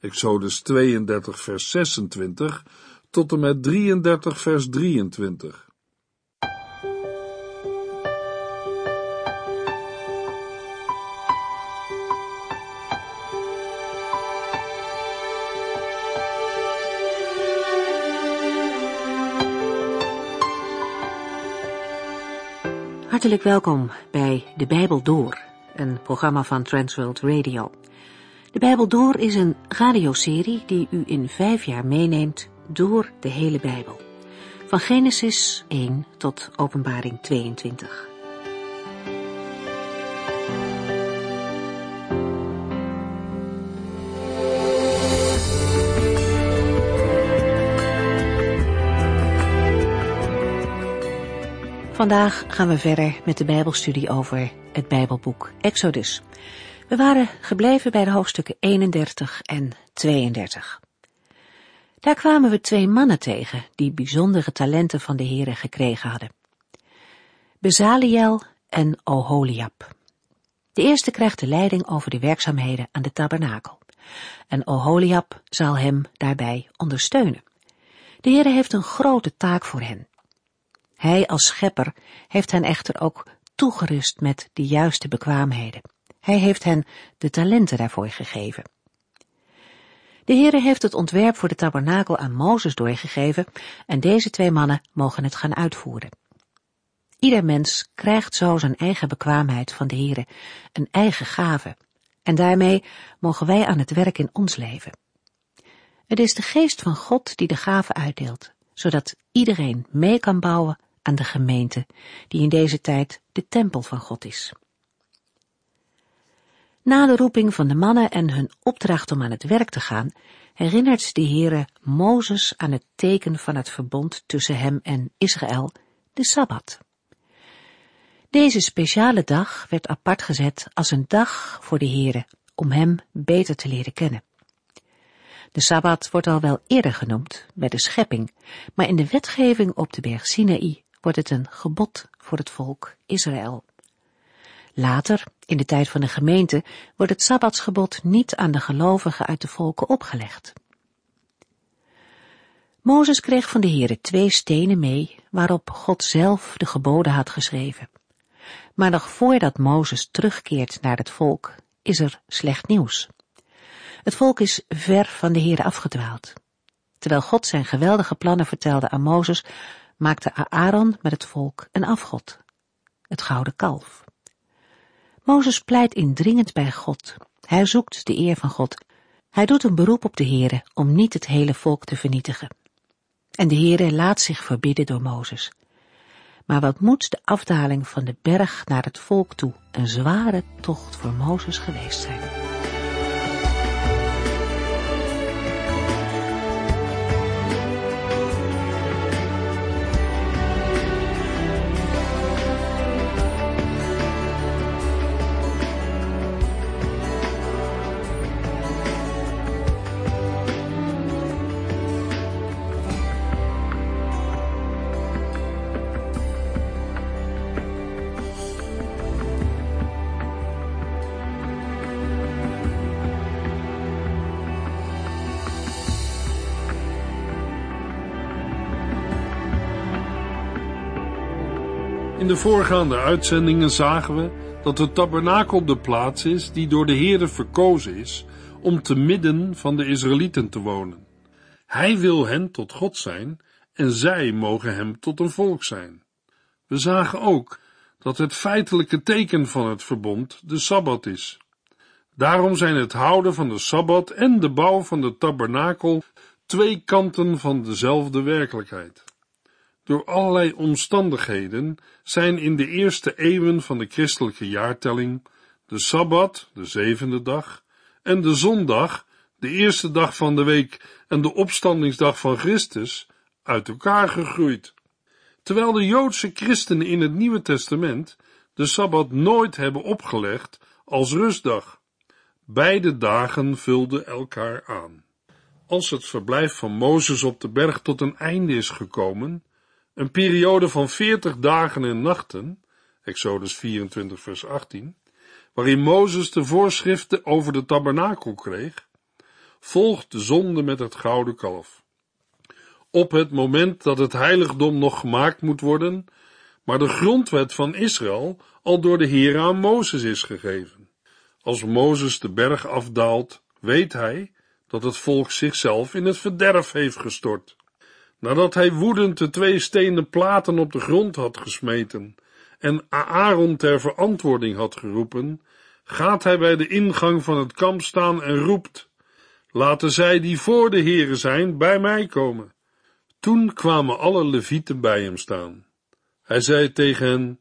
Exodus 32 vers 26 tot en met 33 vers 23. Hartelijk welkom bij De Bijbel Door, een programma van Transworld Radio. De Bijbel Door is een radioserie die u in vijf jaar meeneemt door de hele Bijbel. Van Genesis 1 tot Openbaring 22. Vandaag gaan we verder met de Bijbelstudie over het Bijbelboek Exodus. We waren gebleven bij de hoofdstukken 31 en 32. Daar kwamen we twee mannen tegen die bijzondere talenten van de Heere gekregen hadden. Bezaliel en Oholiab. De eerste krijgt de leiding over de werkzaamheden aan de tabernakel. En Oholiab zal hem daarbij ondersteunen. De Heere heeft een grote taak voor hen. Hij als schepper heeft hen echter ook toegerust met de juiste bekwaamheden. Hij heeft hen de talenten daarvoor gegeven. De Heere heeft het ontwerp voor de tabernakel aan Mozes doorgegeven en deze twee mannen mogen het gaan uitvoeren. Ieder mens krijgt zo zijn eigen bekwaamheid van de Heere, een eigen gave, en daarmee mogen wij aan het werk in ons leven. Het is de geest van God die de gave uitdeelt, zodat iedereen mee kan bouwen aan de gemeente, die in deze tijd de tempel van God is. Na de roeping van de mannen en hun opdracht om aan het werk te gaan, herinnert de Heere Mozes aan het teken van het verbond tussen hem en Israël, de Sabbat. Deze speciale dag werd apart gezet als een dag voor de Heere, om hem beter te leren kennen. De Sabbat wordt al wel eerder genoemd, bij de schepping, maar in de wetgeving op de berg Sinaï wordt het een gebod voor het volk Israël. Later, in de tijd van de gemeente, wordt het Sabbatsgebod niet aan de gelovigen uit de volken opgelegd. Mozes kreeg van de Heere twee stenen mee, waarop God zelf de geboden had geschreven. Maar nog voordat Mozes terugkeert naar het volk, is er slecht nieuws. Het volk is ver van de Heere afgedwaald. Terwijl God zijn geweldige plannen vertelde aan Mozes, maakte Aaron met het volk een afgod, het gouden kalf. Mozes pleit indringend bij God. Hij zoekt de eer van God. Hij doet een beroep op de Heere om niet het hele volk te vernietigen. En de Heere laat zich verbidden door Mozes. Maar wat moet de afdaling van de berg naar het volk toe een zware tocht voor Mozes geweest zijn. In de voorgaande uitzendingen zagen we dat de tabernakel de plaats is die door de Heere verkozen is om te midden van de Israëlieten te wonen. Hij wil hen tot God zijn en zij mogen hem tot een volk zijn. We zagen ook dat het feitelijke teken van het verbond de Sabbat is. Daarom zijn het houden van de Sabbat en de bouw van de tabernakel twee kanten van dezelfde werkelijkheid. Door allerlei omstandigheden zijn in de eerste eeuwen van de christelijke jaartelling de Sabbat, de zevende dag, en de zondag, de eerste dag van de week en de opstandingsdag van Christus, uit elkaar gegroeid. Terwijl de Joodse christenen in het Nieuwe Testament de Sabbat nooit hebben opgelegd als rustdag. Beide dagen vulden elkaar aan. Als het verblijf van Mozes op de berg tot een einde is gekomen, een periode van veertig dagen en nachten, Exodus 24 vers 18, waarin Mozes de voorschriften over de tabernakel kreeg, volgt de zonde met het gouden kalf. Op het moment dat het heiligdom nog gemaakt moet worden, maar de grondwet van Israël al door de Heer aan Mozes is gegeven. Als Mozes de berg afdaalt, weet hij dat het volk zichzelf in het verderf heeft gestort. Nadat hij woedend de twee stenen platen op de grond had gesmeten en Aaron ter verantwoording had geroepen, gaat hij bij de ingang van het kamp staan en roept, laten zij die voor de heren zijn bij mij komen. Toen kwamen alle levieten bij hem staan. Hij zei tegen hen,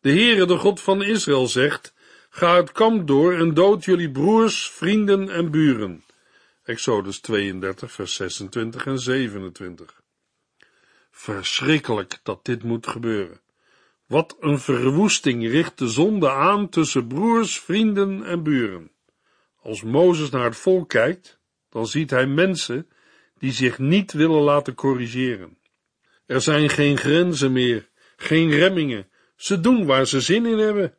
de Heere, de God van Israël, zegt, ga het kamp door en dood jullie broers, vrienden en buren. Exodus 32, vers 26 en 27. Verschrikkelijk dat dit moet gebeuren. Wat een verwoesting richt de zonde aan tussen broers, vrienden en buren. Als Mozes naar het volk kijkt, dan ziet hij mensen die zich niet willen laten corrigeren. Er zijn geen grenzen meer, geen remmingen, ze doen waar ze zin in hebben.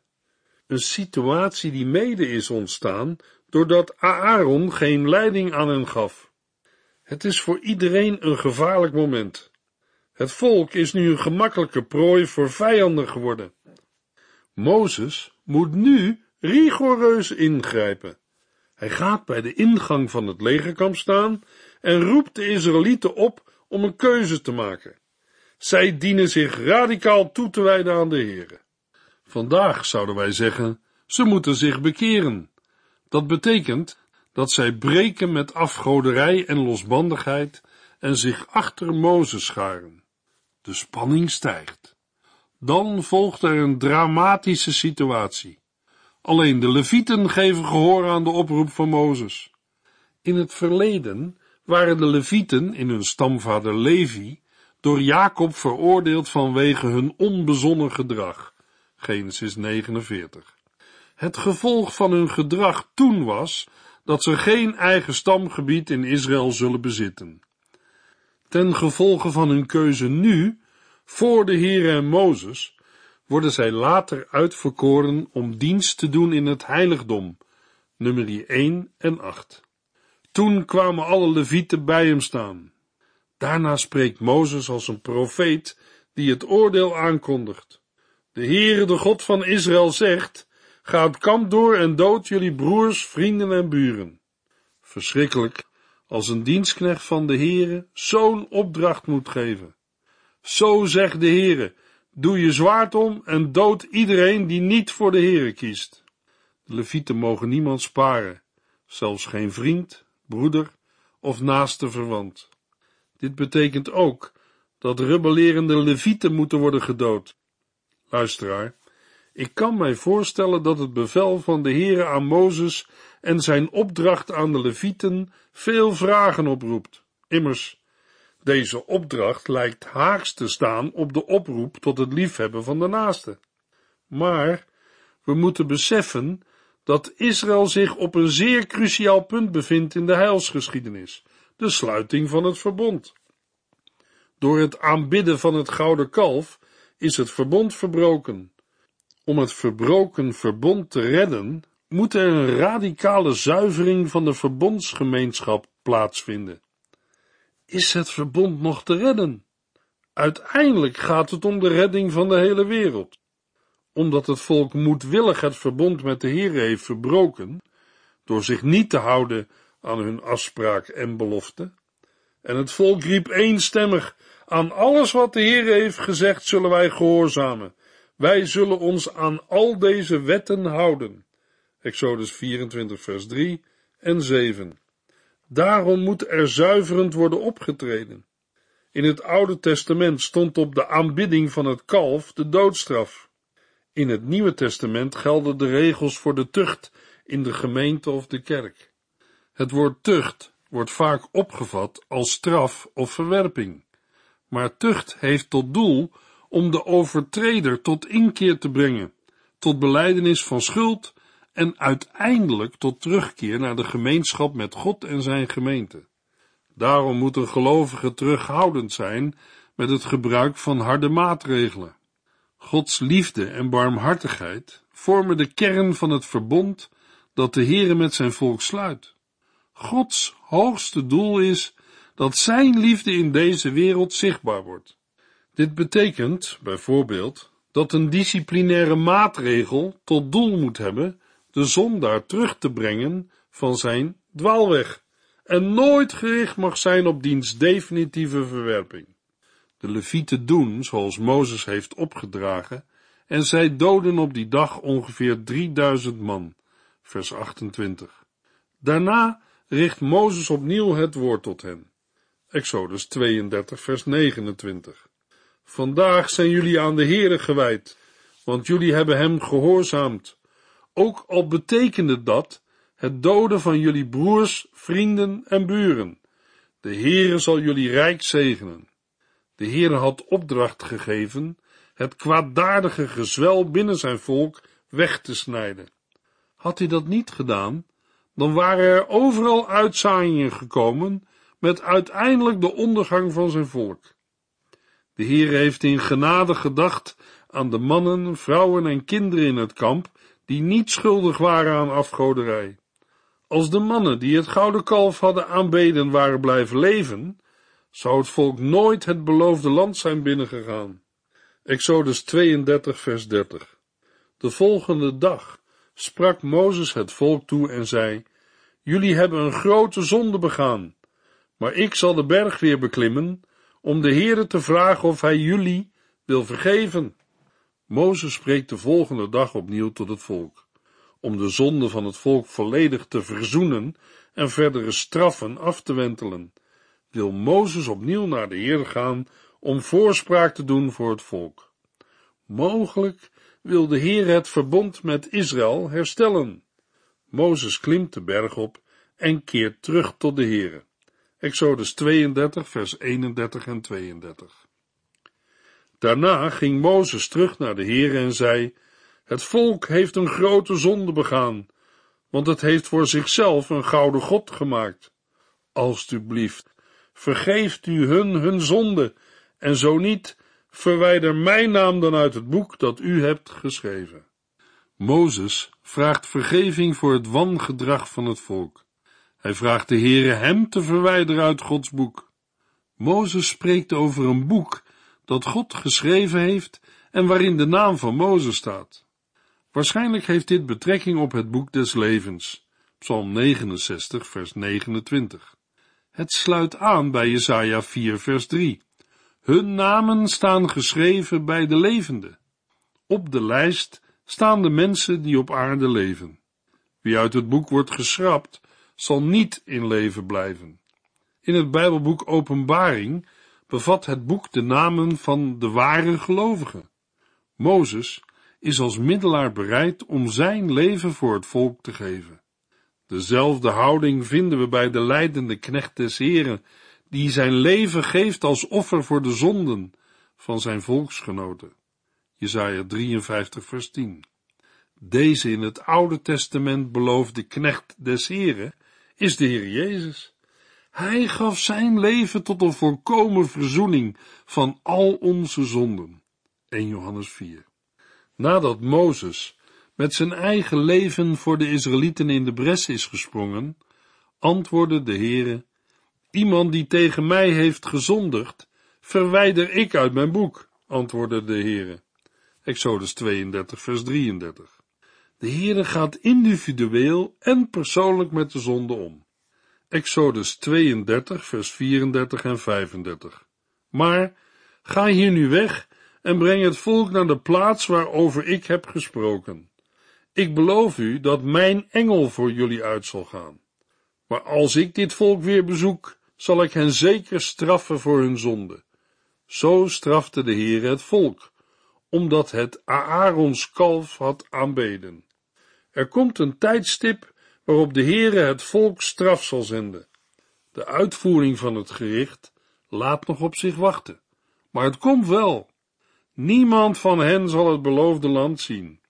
Een situatie die mede is ontstaan doordat Aaron geen leiding aan hen gaf. Het is voor iedereen een gevaarlijk moment. Het volk is nu een gemakkelijke prooi voor vijanden geworden. Mozes moet nu rigoureus ingrijpen. Hij gaat bij de ingang van het legerkamp staan en roept de Israëlieten op om een keuze te maken. Zij dienen zich radicaal toe te wijden aan de Heere. Vandaag zouden wij zeggen, ze moeten zich bekeren. Dat betekent dat zij breken met afgoderij en losbandigheid en zich achter Mozes scharen. De spanning stijgt. Dan volgt er een dramatische situatie. Alleen de Levieten geven gehoor aan de oproep van Mozes. In het verleden waren de Levieten in hun stamvader Levi door Jacob veroordeeld vanwege hun onbezonnen gedrag. Genesis 49. Het gevolg van hun gedrag toen was dat ze geen eigen stamgebied in Israël zullen bezitten. Ten gevolge van hun keuze nu, voor de Heere en Mozes, worden zij later uitverkoren om dienst te doen in het heiligdom, nummer 1 en 8. Toen kwamen alle levieten bij hem staan. Daarna spreekt Mozes als een profeet die het oordeel aankondigt. De Heere, de God van Israël, zegt, ga het kamp door en dood jullie broers, vrienden en buren. Verschrikkelijk als een dienstknecht van de Heere zo'n opdracht moet geven. Zo zegt de Heere, doe je zwaard om en dood iedereen die niet voor de Heere kiest. De levieten mogen niemand sparen, zelfs geen vriend, broeder of naaste verwant. Dit betekent ook dat rebellerende levieten moeten worden gedood. Luisteraar, ik kan mij voorstellen dat het bevel van de Heere aan Mozes en zijn opdracht aan de levieten veel vragen oproept. Immers, deze opdracht lijkt haaks te staan op de oproep tot het liefhebben van de naaste. Maar we moeten beseffen dat Israël zich op een zeer cruciaal punt bevindt in de heilsgeschiedenis, de sluiting van het verbond. Door het aanbidden van het gouden kalf is het verbond verbroken. Om het verbroken verbond te redden, moet er een radicale zuivering van de verbondsgemeenschap plaatsvinden. Is het verbond nog te redden? Uiteindelijk gaat het om de redding van de hele wereld. Omdat het volk moedwillig het verbond met de Heer heeft verbroken, door zich niet te houden aan hun afspraak en belofte, en het volk riep eenstemmig aan alles wat de Heer heeft gezegd, zullen wij gehoorzamen. Wij zullen ons aan al deze wetten houden. Exodus 24, vers 3 en 7. Daarom moet er zuiverend worden opgetreden. In het Oude Testament stond op de aanbidding van het kalf de doodstraf. In het Nieuwe Testament gelden de regels voor de tucht in de gemeente of de kerk. Het woord tucht wordt vaak opgevat als straf of verwerping, maar tucht heeft tot doel om de overtreder tot inkeer te brengen, tot beleidenis van schuld en uiteindelijk tot terugkeer naar de gemeenschap met God en zijn gemeente. Daarom moet een gelovige terughoudend zijn met het gebruik van harde maatregelen. Gods liefde en barmhartigheid vormen de kern van het verbond dat de Heere met zijn volk sluit. Gods hoogste doel is dat Zijn liefde in deze wereld zichtbaar wordt. Dit betekent bijvoorbeeld dat een disciplinaire maatregel tot doel moet hebben de zondaar terug te brengen van zijn dwaalweg en nooit gericht mag zijn op diens definitieve verwerping. De levieten doen zoals Mozes heeft opgedragen en zij doden op die dag ongeveer 3000 man. Vers 28. Daarna richt Mozes opnieuw het woord tot hen. Exodus 32 vers 29. Vandaag zijn jullie aan de Heere gewijd, want jullie hebben hem gehoorzaamd. Ook al betekende dat het doden van jullie broers, vrienden en buren. De Heere zal jullie rijk zegenen. De Heere had opdracht gegeven het kwaadaardige gezwel binnen zijn volk weg te snijden. Had hij dat niet gedaan, dan waren er overal uitzaaiingen gekomen met uiteindelijk de ondergang van zijn volk. De Heer heeft in genade gedacht aan de mannen, vrouwen en kinderen in het kamp die niet schuldig waren aan afgoderij. Als de mannen die het gouden kalf hadden aanbeden waren blijven leven, zou het volk nooit het beloofde land zijn binnengegaan. Exodus 32, vers 30. De volgende dag sprak Mozes het volk toe en zei: Jullie hebben een grote zonde begaan, maar ik zal de berg weer beklimmen om de Heere te vragen of hij jullie wil vergeven. Mozes spreekt de volgende dag opnieuw tot het volk, om de zonde van het volk volledig te verzoenen en verdere straffen af te wentelen. Wil Mozes opnieuw naar de Heer gaan om voorspraak te doen voor het volk. Mogelijk wil de Heer het verbond met Israël herstellen. Mozes klimt de berg op en keert terug tot de Heere. Exodus 32, vers 31 en 32. Daarna ging Mozes terug naar de Heere en zei, het volk heeft een grote zonde begaan, want het heeft voor zichzelf een gouden god gemaakt. Alsjeblieft, vergeeft u hun hun zonde, en zo niet, verwijder mijn naam dan uit het boek dat u hebt geschreven. Mozes vraagt vergeving voor het wangedrag van het volk. Hij vraagt de Heere hem te verwijderen uit Gods boek. Mozes spreekt over een boek dat God geschreven heeft en waarin de naam van Mozes staat. Waarschijnlijk heeft dit betrekking op het boek des levens, Psalm 69, vers 29. Het sluit aan bij Jesaja 4, vers 3. Hun namen staan geschreven bij de levenden. Op de lijst staan de mensen die op aarde leven. Wie uit het boek wordt geschrapt, zal niet in leven blijven. In het Bijbelboek Openbaring bevat het boek de namen van de ware gelovigen. Mozes is als middelaar bereid om zijn leven voor het volk te geven. Dezelfde houding vinden we bij de leidende knecht des Heren, die zijn leven geeft als offer voor de zonden van zijn volksgenoten. Jesaja 53 vers 10. Deze in het Oude Testament beloofde knecht des Heren is de Heer Jezus. Hij gaf zijn leven tot een volkomen verzoening van al onze zonden. 1 Johannes 4. Nadat Mozes met zijn eigen leven voor de Israëlieten in de bres is gesprongen, antwoordde de Heere, iemand die tegen mij heeft gezondigd, verwijder ik uit mijn boek, antwoordde de Heere. Exodus 32 vers 33. De Heere gaat individueel en persoonlijk met de zonde om. Exodus 32 vers 34 en 35. Maar ga hier nu weg en breng het volk naar de plaats waarover ik heb gesproken. Ik beloof u dat mijn engel voor jullie uit zal gaan. Maar als ik dit volk weer bezoek, zal ik hen zeker straffen voor hun zonde. Zo strafte de Heer het volk, omdat het Aarons kalf had aanbeden. Er komt een tijdstip waarop de Heere het volk straf zal zenden. De uitvoering van het gericht laat nog op zich wachten, maar het komt wel. Niemand van hen zal het beloofde land zien.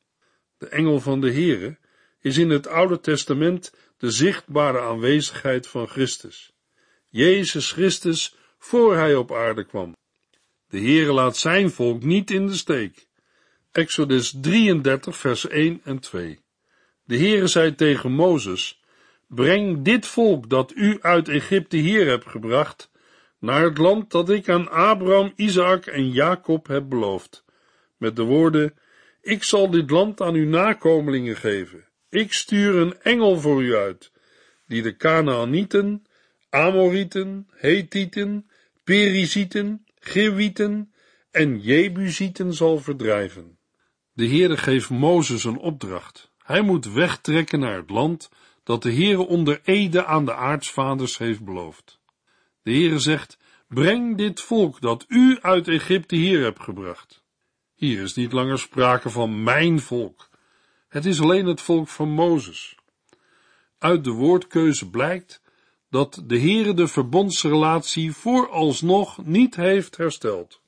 De engel van de Heere is in het Oude Testament de zichtbare aanwezigheid van Christus. Jezus Christus voor hij op aarde kwam. De Heere laat zijn volk niet in de steek. Exodus 33 vers 1 en 2. De Heere zei tegen Mozes, breng dit volk dat u uit Egypte hier hebt gebracht, naar het land dat ik aan Abraham, Isaac en Jacob heb beloofd, met de woorden, ik zal dit land aan uw nakomelingen geven. Ik stuur een engel voor u uit, die de Canaanieten, Amorieten, Hethieten, Perizieten, Gewieten en Jebusieten zal verdrijven. De Heere geeft Mozes een opdracht. Hij moet wegtrekken naar het land dat de Heere onder ede aan de aartsvaders heeft beloofd. De Heere zegt, breng dit volk dat u uit Egypte hier hebt gebracht. Hier is niet langer sprake van mijn volk. Het is alleen het volk van Mozes. Uit de woordkeuze blijkt dat de Heere de verbondsrelatie vooralsnog niet heeft hersteld.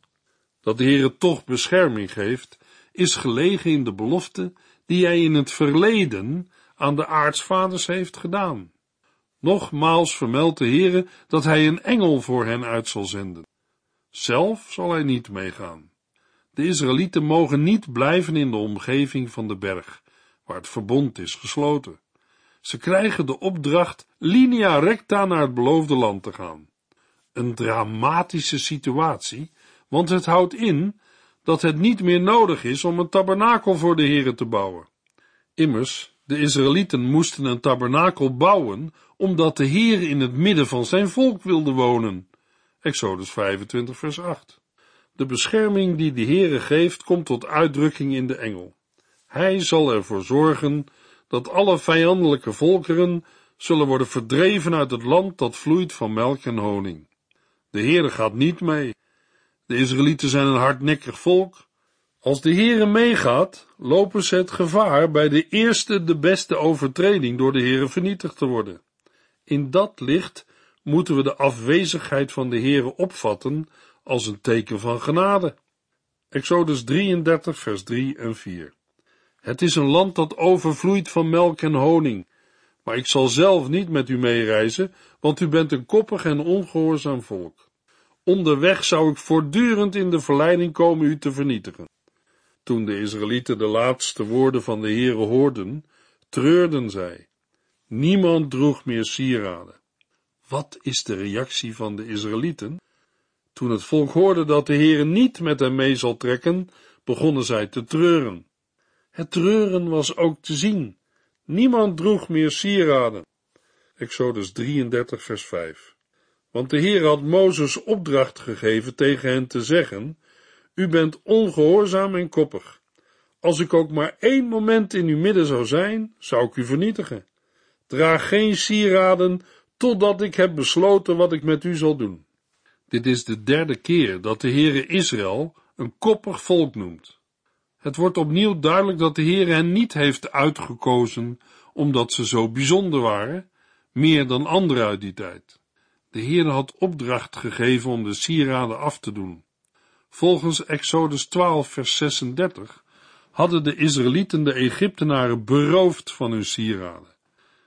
Dat de Heere toch bescherming geeft, is gelegen in de belofte die hij in het verleden aan de aartsvaders heeft gedaan. Nogmaals vermeldt de Heere dat hij een engel voor hen uit zal zenden. Zelf zal hij niet meegaan. De Israëlieten mogen niet blijven in de omgeving van de berg, waar het verbond is gesloten. Ze krijgen de opdracht linea recta naar het beloofde land te gaan. Een dramatische situatie, want het houdt in dat het niet meer nodig is om een tabernakel voor de Heere te bouwen. Immers, de Israëlieten moesten een tabernakel bouwen, omdat de Heer in het midden van zijn volk wilde wonen. Exodus 25 vers 8. De bescherming die de Heere geeft, komt tot uitdrukking in de engel. Hij zal ervoor zorgen dat alle vijandelijke volkeren zullen worden verdreven uit het land dat vloeit van melk en honing. De Heere gaat niet mee. De Israëlieten zijn een hardnekkig volk. Als de Heere meegaat, lopen ze het gevaar bij de eerste de beste overtreding door de Heere vernietigd te worden. In dat licht moeten we de afwezigheid van de Heere opvatten als een teken van genade. Exodus 33 vers 3 en 4 Het is een land dat overvloeit van melk en honing, maar ik zal zelf niet met u meereizen, want u bent een koppig en ongehoorzaam volk. Onderweg zou ik voortdurend in de verleiding komen u te vernietigen. Toen de Israëlieten de laatste woorden van de Heere hoorden, treurden zij. Niemand droeg meer sieraden. Wat is de reactie van de Israëlieten? Toen het volk hoorde dat de Heere niet met hem mee zal trekken, begonnen zij te treuren. Het treuren was ook te zien. Niemand droeg meer sieraden. Exodus 33 vers 5 Want de Heer had Mozes opdracht gegeven tegen hen te zeggen, U bent ongehoorzaam en koppig. Als ik ook maar één moment in uw midden zou zijn, zou ik u vernietigen. Draag geen sieraden, totdat ik heb besloten wat ik met u zal doen. Dit is de derde keer dat de Heere Israël een koppig volk noemt. Het wordt opnieuw duidelijk dat de Heere hen niet heeft uitgekozen omdat ze zo bijzonder waren, meer dan anderen uit die tijd. De Heere had opdracht gegeven om de sieraden af te doen. Volgens Exodus 12 vers 36 hadden de Israëlieten de Egyptenaren beroofd van hun sieraden.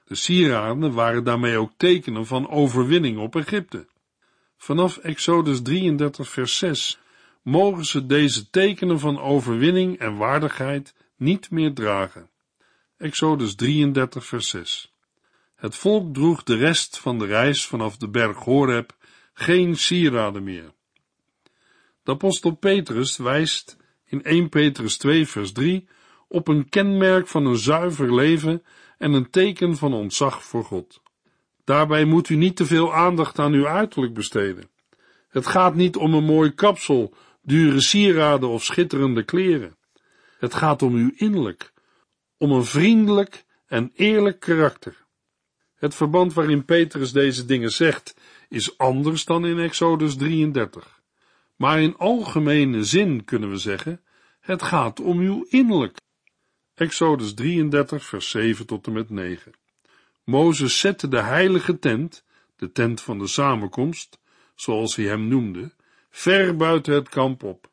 De sieraden waren daarmee ook tekenen van overwinning op Egypte. Vanaf Exodus 33 vers 6 mogen ze deze tekenen van overwinning en waardigheid niet meer dragen. Exodus 33 vers 6 Het volk droeg de rest van de reis vanaf de berg Horeb geen sieraden meer. De apostel Petrus wijst in 1 Petrus 2 vers 3 op een kenmerk van een zuiver leven en een teken van ontzag voor God. Daarbij moet u niet te veel aandacht aan uw uiterlijk besteden. Het gaat niet om een mooi kapsel, dure sieraden of schitterende kleren. Het gaat om uw innerlijk, om een vriendelijk en eerlijk karakter. Het verband waarin Petrus deze dingen zegt, is anders dan in Exodus 33. Maar in algemene zin kunnen we zeggen, het gaat om uw innerlijk. Exodus 33, vers 7 tot en met 9. Mozes zette de heilige tent, de tent van de samenkomst, zoals hij hem noemde, ver buiten het kamp op.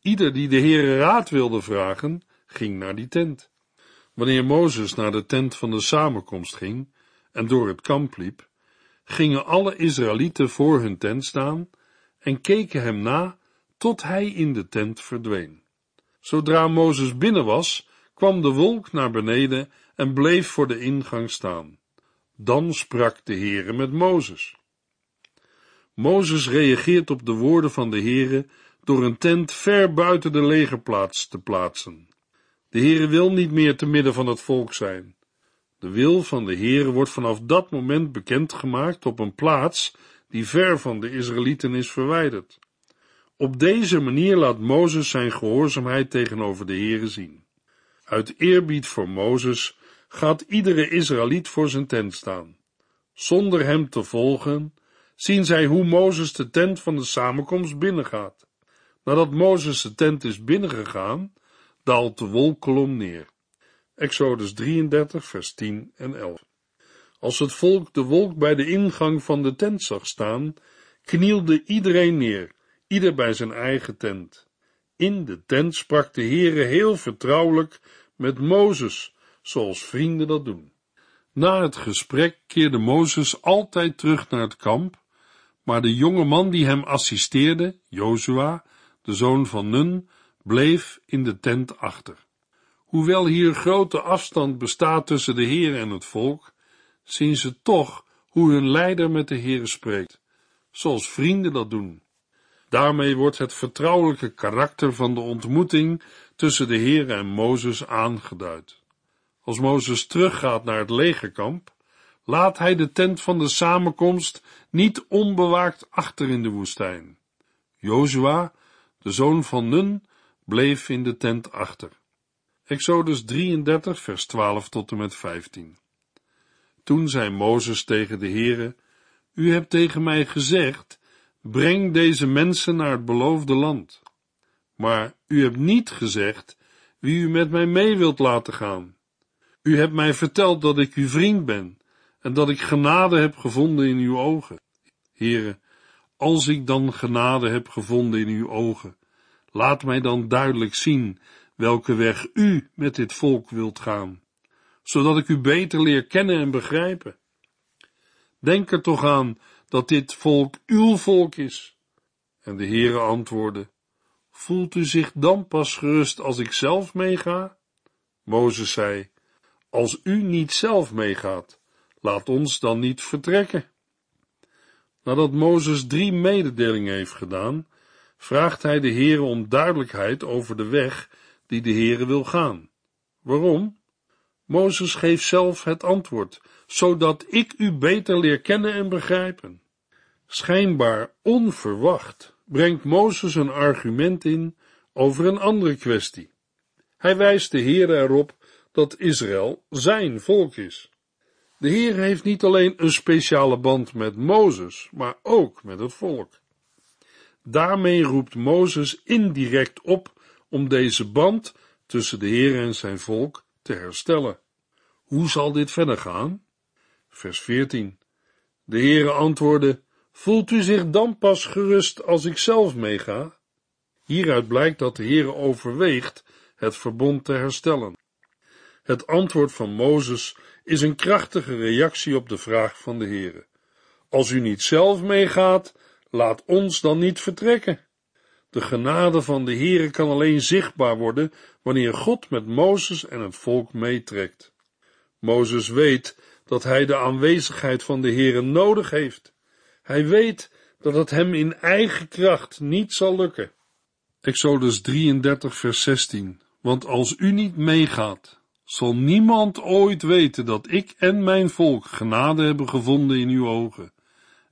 Ieder die de Heere raad wilde vragen, ging naar die tent. Wanneer Mozes naar de tent van de samenkomst ging en door het kamp liep, gingen alle Israëlieten voor hun tent staan en keken hem na tot hij in de tent verdween. Zodra Mozes binnen was, kwam de wolk naar beneden en bleef voor de ingang staan. Dan sprak de Heere met Mozes. Mozes reageert op de woorden van de Heere door een tent ver buiten de legerplaats te plaatsen. De Heere wil niet meer te midden van het volk zijn. De wil van de Heere wordt vanaf dat moment bekendgemaakt op een plaats die ver van de Israëlieten is verwijderd. Op deze manier laat Mozes zijn gehoorzaamheid tegenover de Heere zien. Uit eerbied voor Mozes gaat iedere Israëliet voor zijn tent staan. Zonder hem te volgen, zien zij hoe Mozes de tent van de samenkomst binnengaat. Nadat Mozes de tent is binnengegaan, daalt de wolkolom neer. Exodus 33, vers 10 en 11. Als het volk de wolk bij de ingang van de tent zag staan, knielde iedereen neer, ieder bij zijn eigen tent. In de tent sprak de Heere heel vertrouwelijk met Mozes, zoals vrienden dat doen. Na het gesprek keerde Mozes altijd terug naar het kamp, maar de jonge man die hem assisteerde, Jozua, de zoon van Nun, bleef in de tent achter. Hoewel hier grote afstand bestaat tussen de Heer en het volk, zien ze toch hoe hun leider met de Heer spreekt, zoals vrienden dat doen. Daarmee wordt het vertrouwelijke karakter van de ontmoeting tussen de Heer en Mozes aangeduid. Als Mozes teruggaat naar het legerkamp, laat hij de tent van de samenkomst niet onbewaakt achter in de woestijn. Jozua, de zoon van Nun, bleef in de tent achter. Exodus 33, vers 12 tot en met 15. Toen zei Mozes tegen de Heere, U hebt tegen mij gezegd, breng deze mensen naar het beloofde land. Maar u hebt niet gezegd wie u met mij mee wilt laten gaan. U hebt mij verteld dat ik uw vriend ben en dat ik genade heb gevonden in uw ogen. Heere, als ik dan genade heb gevonden in uw ogen, laat mij dan duidelijk zien welke weg u met dit volk wilt gaan, zodat ik u beter leer kennen en begrijpen. Denk er toch aan dat dit volk uw volk is. En de Heere antwoordde, voelt u zich dan pas gerust als ik zelf meega? Mozes zei, als u niet zelf meegaat, laat ons dan niet vertrekken. Nadat Mozes drie mededelingen heeft gedaan, vraagt hij de Heere om duidelijkheid over de weg die de Heere wil gaan. Waarom? Mozes geeft zelf het antwoord, zodat ik u beter leer kennen en begrijpen. Schijnbaar onverwacht brengt Mozes een argument in over een andere kwestie. Hij wijst de Heere erop dat Israël zijn volk is. De Heer heeft niet alleen een speciale band met Mozes, maar ook met het volk. Daarmee roept Mozes indirect op om deze band tussen de Heer en zijn volk te herstellen. Hoe zal dit verder gaan? Vers 14. De Heere antwoordde, voelt u zich dan pas gerust als ik zelf meega? Hieruit blijkt dat de Heere overweegt het verbond te herstellen. Het antwoord van Mozes is een krachtige reactie op de vraag van de Heere. Als u niet zelf meegaat, laat ons dan niet vertrekken. De genade van de Heere kan alleen zichtbaar worden wanneer God met Mozes en het volk meetrekt. Mozes weet dat hij de aanwezigheid van de Heere nodig heeft. Hij weet dat het hem in eigen kracht niet zal lukken. Exodus 33 vers 16 Want als u niet meegaat, zal niemand ooit weten dat ik en mijn volk genade hebben gevonden in uw ogen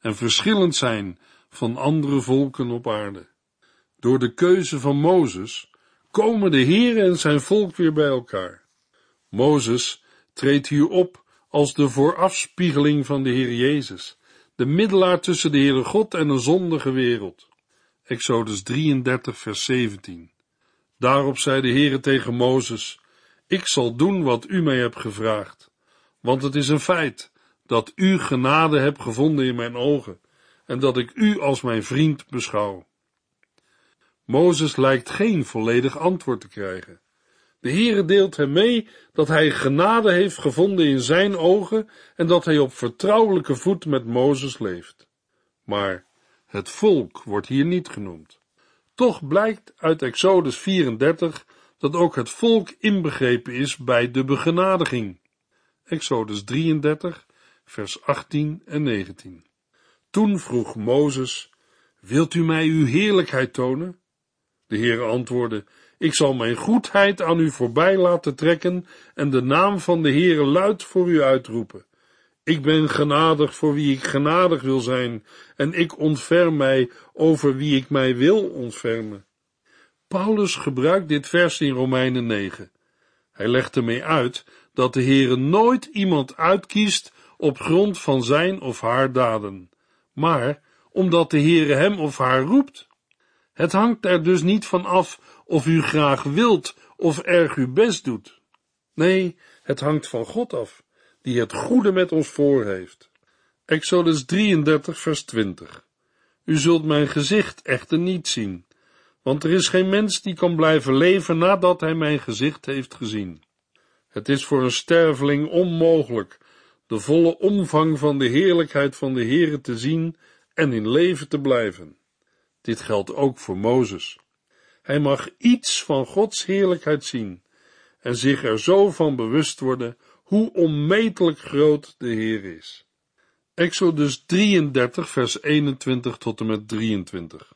en verschillend zijn van andere volken op aarde. Door de keuze van Mozes komen de Heer en zijn volk weer bij elkaar. Mozes treedt hier op als de voorafspiegeling van de Heer Jezus, de middelaar tussen de Heere God en een zondige wereld. Exodus 33 vers 17. Daarop zei de Heere tegen Mozes, ik zal doen wat u mij hebt gevraagd, want het is een feit dat u genade hebt gevonden in mijn ogen en dat ik u als mijn vriend beschouw. Mozes lijkt geen volledig antwoord te krijgen. De Heere deelt hem mee dat hij genade heeft gevonden in zijn ogen en dat hij op vertrouwelijke voet met Mozes leeft. Maar het volk wordt hier niet genoemd. Toch blijkt uit Exodus 34 dat ook het volk inbegrepen is bij de begenadiging. Exodus 33, vers 18 en 19. Toen vroeg Mozes, wilt u mij uw heerlijkheid tonen? De Heer antwoordde, ik zal mijn goedheid aan u voorbij laten trekken en de naam van de Heere luid voor u uitroepen. Ik ben genadig voor wie ik genadig wil zijn, en ik ontferm mij over wie ik mij wil ontfermen. Paulus gebruikt dit vers in Romeinen 9. Hij legt ermee uit dat de Heere nooit iemand uitkiest op grond van zijn of haar daden, maar omdat de Heere hem of haar roept. Het hangt er dus niet van af of u graag wilt of erg uw best doet. Nee, het hangt van God af, die het goede met ons voor heeft. Exodus 33, vers 20. U zult mijn gezicht echter niet zien, want er is geen mens die kan blijven leven nadat hij mijn gezicht heeft gezien. Het is voor een sterveling onmogelijk de volle omvang van de heerlijkheid van de Heere te zien en in leven te blijven. Dit geldt ook voor Mozes. Hij mag iets van Gods heerlijkheid zien en zich er zo van bewust worden hoe onmetelijk groot de Heer is. Exodus 33, vers 21 tot en met 23.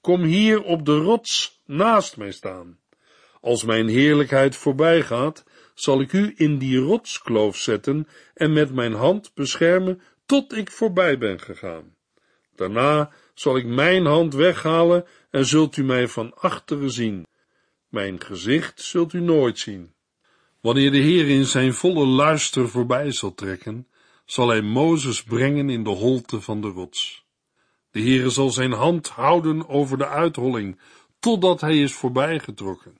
Kom hier op de rots naast mij staan. Als mijn heerlijkheid voorbij gaat, zal ik u in die rotskloof zetten en met mijn hand beschermen tot ik voorbij ben gegaan. Daarna zal ik mijn hand weghalen en zult u mij van achteren zien. Mijn gezicht zult u nooit zien. Wanneer de Heer in zijn volle luister voorbij zal trekken, zal hij Mozes brengen in de holte van de rots. De Heere zal zijn hand houden over de uitholling, totdat hij is voorbijgetrokken.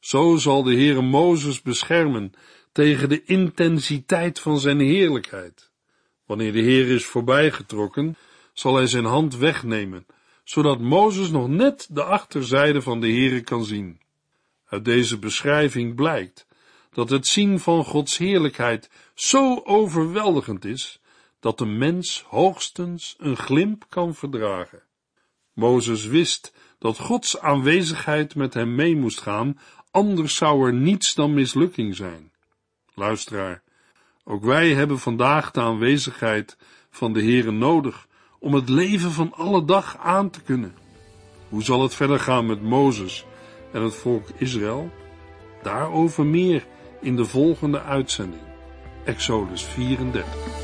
Zo zal de Heere Mozes beschermen tegen de intensiteit van zijn heerlijkheid. Wanneer de Heer is voorbijgetrokken, zal hij zijn hand wegnemen, zodat Mozes nog net de achterzijde van de Heere kan zien. Uit deze beschrijving blijkt dat het zien van Gods heerlijkheid zo overweldigend is, dat de mens hoogstens een glimp kan verdragen. Mozes wist dat Gods aanwezigheid met hem mee moest gaan, anders zou er niets dan mislukking zijn. Luisteraar, ook wij hebben vandaag de aanwezigheid van de Heere nodig om het leven van alle dag aan te kunnen. Hoe zal het verder gaan met Mozes en het volk Israël? Daarover meer in de volgende uitzending. Exodus 34.